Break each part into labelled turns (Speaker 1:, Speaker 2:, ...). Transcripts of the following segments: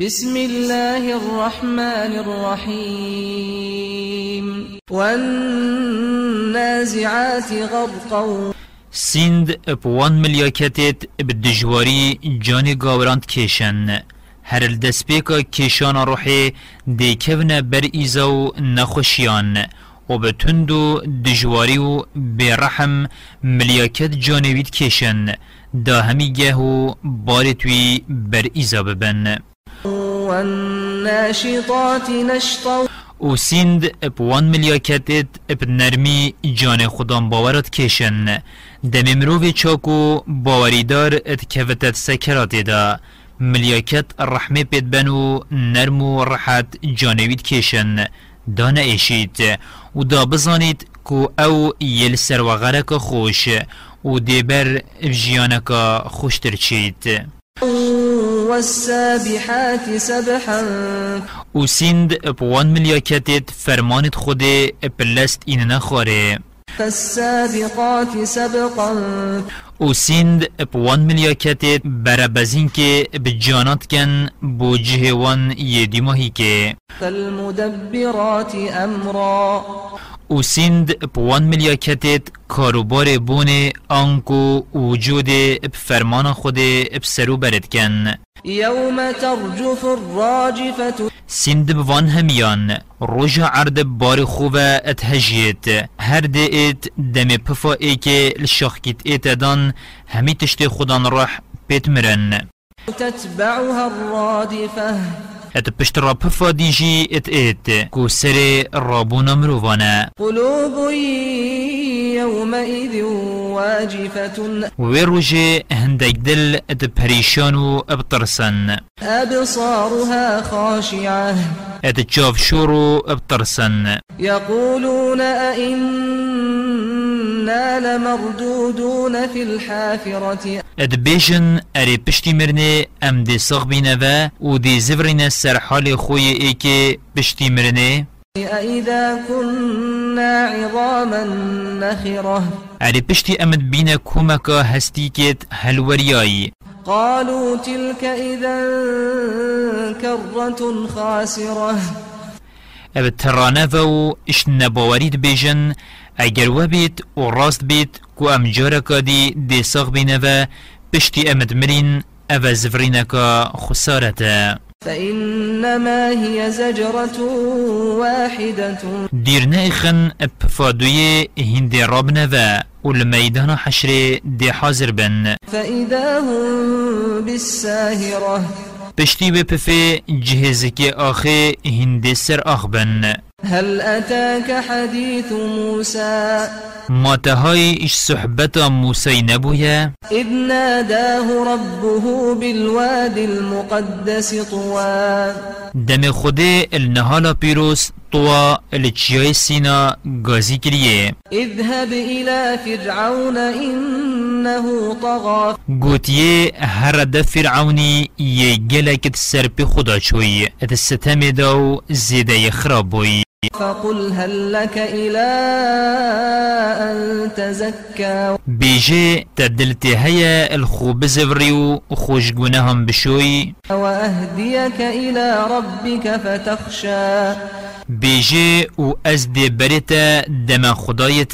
Speaker 1: بسم الله الرحمن الرحيم. والنازعات غرقا.
Speaker 2: سند بوان ملیاکتت بدجواری جان گاوراند کشن. هر الدسپیکا کشان روحی دیکون بر ایزو نخوشیان. و به تندو دجواری و برحم ملیاکت جانوید کشن. دا همی گهو بارتوی بر ایزا ببن.
Speaker 1: والناشطات نشطا.
Speaker 2: و سند بوان ملیاکتت اب نرمی جان خودان باورات کشن. دم مروی چاکو باوریدار ات کفتت سکرات دا ملیاکت رحمه پید بنو نرم و راحت جانوید کشن. دان ایشید و دا بزانید کو أو یل سر و خوش. و دیبر جیانک خوشتر
Speaker 1: والسابحات سبحا.
Speaker 2: و سند بوان ملیاکتت فرمانت خود پلست این نخواره
Speaker 1: فالسابقات سبقا.
Speaker 2: و سند بوان ملیاکتت برابزین که بجانات کن بو جهوان یدی ماهی که
Speaker 1: فالمدبرات أمرا.
Speaker 2: و سند بوان ملیاکتت کاروبار بون آنکو وجود بفرمان خود بسرو برد کن
Speaker 1: يوم ترجف الراجفة.
Speaker 2: سند بوان همیان روژا عرد بار خوبه اتهجیت. هر دیت دم پفا ای که لشاخکیت ایت دان همی تشت خودان راح پیت مرن.
Speaker 1: تتبعها الرادفة.
Speaker 2: ات پشت را پفا دیجی ات ایت کو سر رابونا مرووانا
Speaker 1: قلوب يومئذ واجفة.
Speaker 2: وی روژه هندک دل ات پریشان و ابترسن
Speaker 1: أبصارها خاشعة.
Speaker 2: ات چاف شورو ابترسن
Speaker 1: يقولون أئنا لمردودون في الحافرة.
Speaker 2: اد بیجن اری پشتی مرنه ام دی ساغ بینه و أو دی زورینه سر حال خوی ای که پشتی مرنه
Speaker 1: أئذا كنا عظاما نخرة.
Speaker 2: اری پشتی امد بینه کومکا هستی کت هلوریایی
Speaker 1: قالوا تلك إذا كرة خاسرة.
Speaker 2: أو ترانه و اش نباورید بیجن اگر و بیت و راست بیت کو ام جارکا دی دی ساغ بینه أو زورینکا خسارته
Speaker 1: فإنما هي زجرة واحدة.
Speaker 2: دیر نخن بفادوی هندی راب نوه و لمیدان حشر دی حاضر بن.
Speaker 1: فإذا هم بالساهرة.
Speaker 2: پشتی به پفه جهزکی آخه هندی سر آخ بن.
Speaker 1: هل أتاك حديث موسى؟
Speaker 2: ما تهای اش صحبت موسی نبویه؟
Speaker 1: إذ ناداه ربه بالواد المقدس طوى.
Speaker 2: دم خود النهالا طوا الچیای سینا گازی کریه
Speaker 1: اذهب إلى فرعون إنه طغى.
Speaker 2: گوتیه هر د فرعونی یه گلکت سر پی خدا چوی ات ستم
Speaker 1: فقل هل لك إلى أن تزكى؟
Speaker 2: بیجه تدلتی هیا الخوب زفریو خوشگونه هم بشوی
Speaker 1: وأهديك إلى ربك فتخشى.
Speaker 2: بیجه و از دی بریتا دم خدایت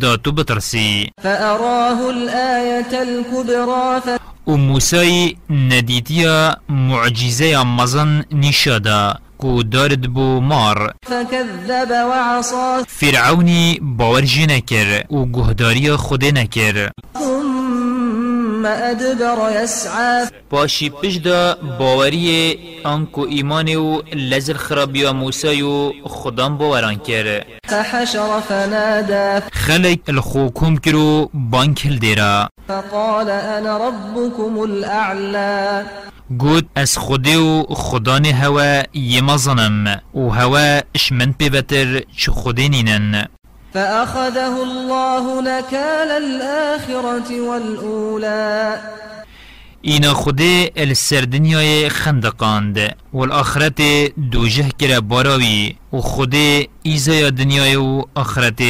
Speaker 2: داتو بترسی
Speaker 1: فأراه الآية الكبرى
Speaker 2: و موسی ندیتیا معجزة مزن نشادا. کو دارد بو مار.
Speaker 1: فكذب وعصى.
Speaker 2: فرعونی باورجی نکر و گهداری خود نکر
Speaker 1: ثم أدبر يسعى.
Speaker 2: پاشی پشدا باوری آنکو ایمان و لزر خرابی و موسی و خدام باوران کر
Speaker 1: فحشر فنادى.
Speaker 2: خلق الخوکم کرو بانک هل دیرا
Speaker 1: فقال أنا ربكم الأعلى.
Speaker 2: گوت از خودی و خدان هوا یما ظنم و هوا اشمن پیوتر چه خودی نینن.
Speaker 1: فأخذه الله نكال الآخرة والأولى.
Speaker 2: اینا خودی السردنیای خندقاند. و الاخرت دوجه کرا باراوی و خودی ایزای دنیای و آخرت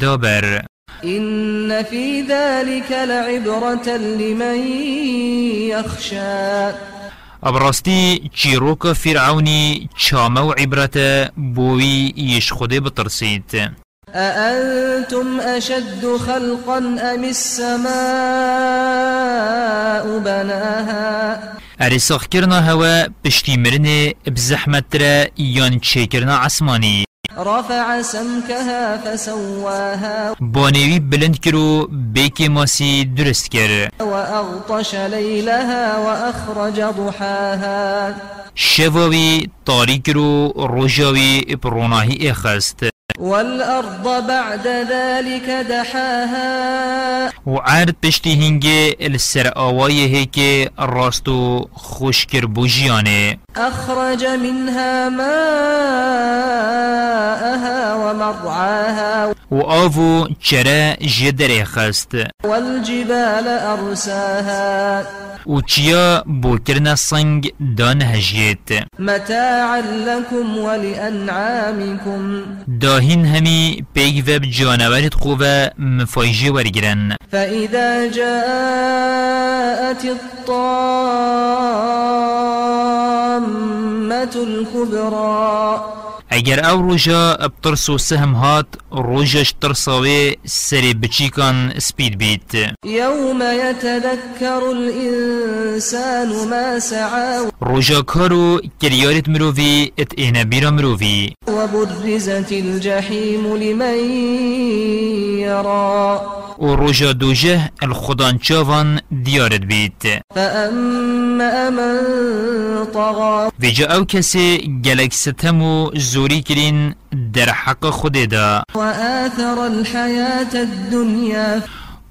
Speaker 2: دابر.
Speaker 1: إن في ذلك لعبرة لمن يخشى.
Speaker 2: ابراستی چیروک فرعونی چامه و عبرت بوی یش خوده بترسید
Speaker 1: أأنتم أشد خلقا أم السماء بناها؟
Speaker 2: ارساخ کرنا هوا پشتی مرنه بزحمت را یان چه کرنا عصمانی
Speaker 1: رفع سمكها فسواها
Speaker 2: بانوی بلند کرو بیک ماسی درست کر.
Speaker 1: وأغطش ليلها وأخرج ضحاها.
Speaker 2: شواوی تاریک رو روژاوی پروناهی اخست
Speaker 1: والأرض بعد ذلك دحاها.
Speaker 2: و عرد پشتی هنگه السر آوایه هی راستو خوشکر بوجیانه
Speaker 1: أخرج منها ماءها ومرعاها.
Speaker 2: و آوو چرا جدر خست.
Speaker 1: والجبال أرساها.
Speaker 2: و چیا بوکرنا سنگ دان هجیت.
Speaker 1: متاعا لكم ولأنعامكم.
Speaker 2: داهین همی پیگ وب جانورت خوبه مفایجی ورگرن.
Speaker 1: فإذا جاءت الطامة الكبرى
Speaker 2: اگر أو روژا ابترس و سهم هات روژش ترساوه سری بچیکان سپید بیت.
Speaker 1: يوم يتذكر الإنسان ما سعى
Speaker 2: روژا کارو کریارت مرووی ات اینا بیرا مرووی
Speaker 1: وبرزت الجحيم لمن يرى
Speaker 2: و روژا دوجه الخدان چاوان دیارت بیت.
Speaker 1: فأما من طغى
Speaker 2: ویجا أو کسی گلک ستم و زوری کرین در حق خود دا.
Speaker 1: وآثر الحياة الدنيا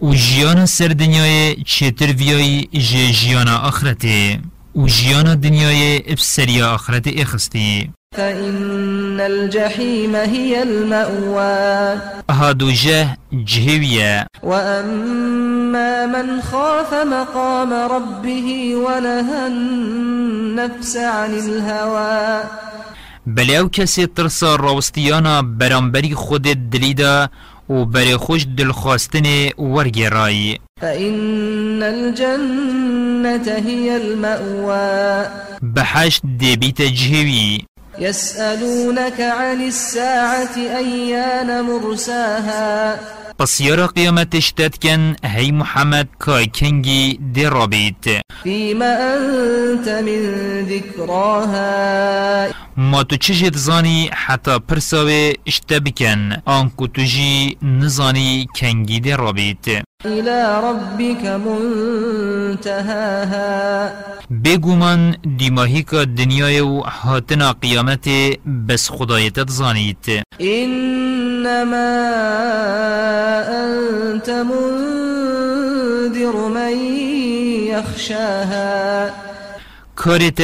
Speaker 2: و جیان سر دنیای چیتر ویای جه جیان آخرته. و جیان دنیای ابسری آخرت اخستی
Speaker 1: فإن الجحيم هي المأوى
Speaker 2: آها دوجه جهویه.
Speaker 1: وأما من خاف مقام ربه ونهى النفس عن الهوى
Speaker 2: بله أو کسی ترسا راوستیانا برانبری خود دلیدا و بر خوش دلخواستن ورگرای
Speaker 1: فإن الجنة هي المأوى.
Speaker 2: بحشت دبیت جهوی.
Speaker 1: يسألونك عن الساعة أيان مرساها.
Speaker 2: پس یارا قیامتش داد کن هی محمد کای کنگی دی رابید
Speaker 1: فيما أنت من ذكراها
Speaker 2: ما تو چشت زانی حتی پرساوه اشتا بکن؟ آنکو تو جی نزانی کنگی دی رابید
Speaker 1: إلى ربك منتهاها.
Speaker 2: بگومان دیماهی که دنیای و هاتنا قیامت بس خدایتت زانید
Speaker 1: إنما أنت منذر من يخشاها
Speaker 2: کارت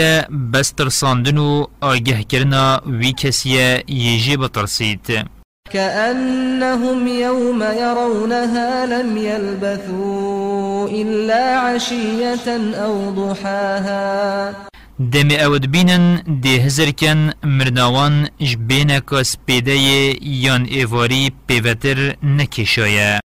Speaker 2: بس ترساندن و آگه کرنا وی کسیه یجی بترسید
Speaker 1: كأنهم يوم يرونها لم يلبثوا إلا عشية أو ضحاها.
Speaker 2: دم اود بینن ده هزر کن مردوان جبینه که سپیده یان ایواری پیوتر نکشایه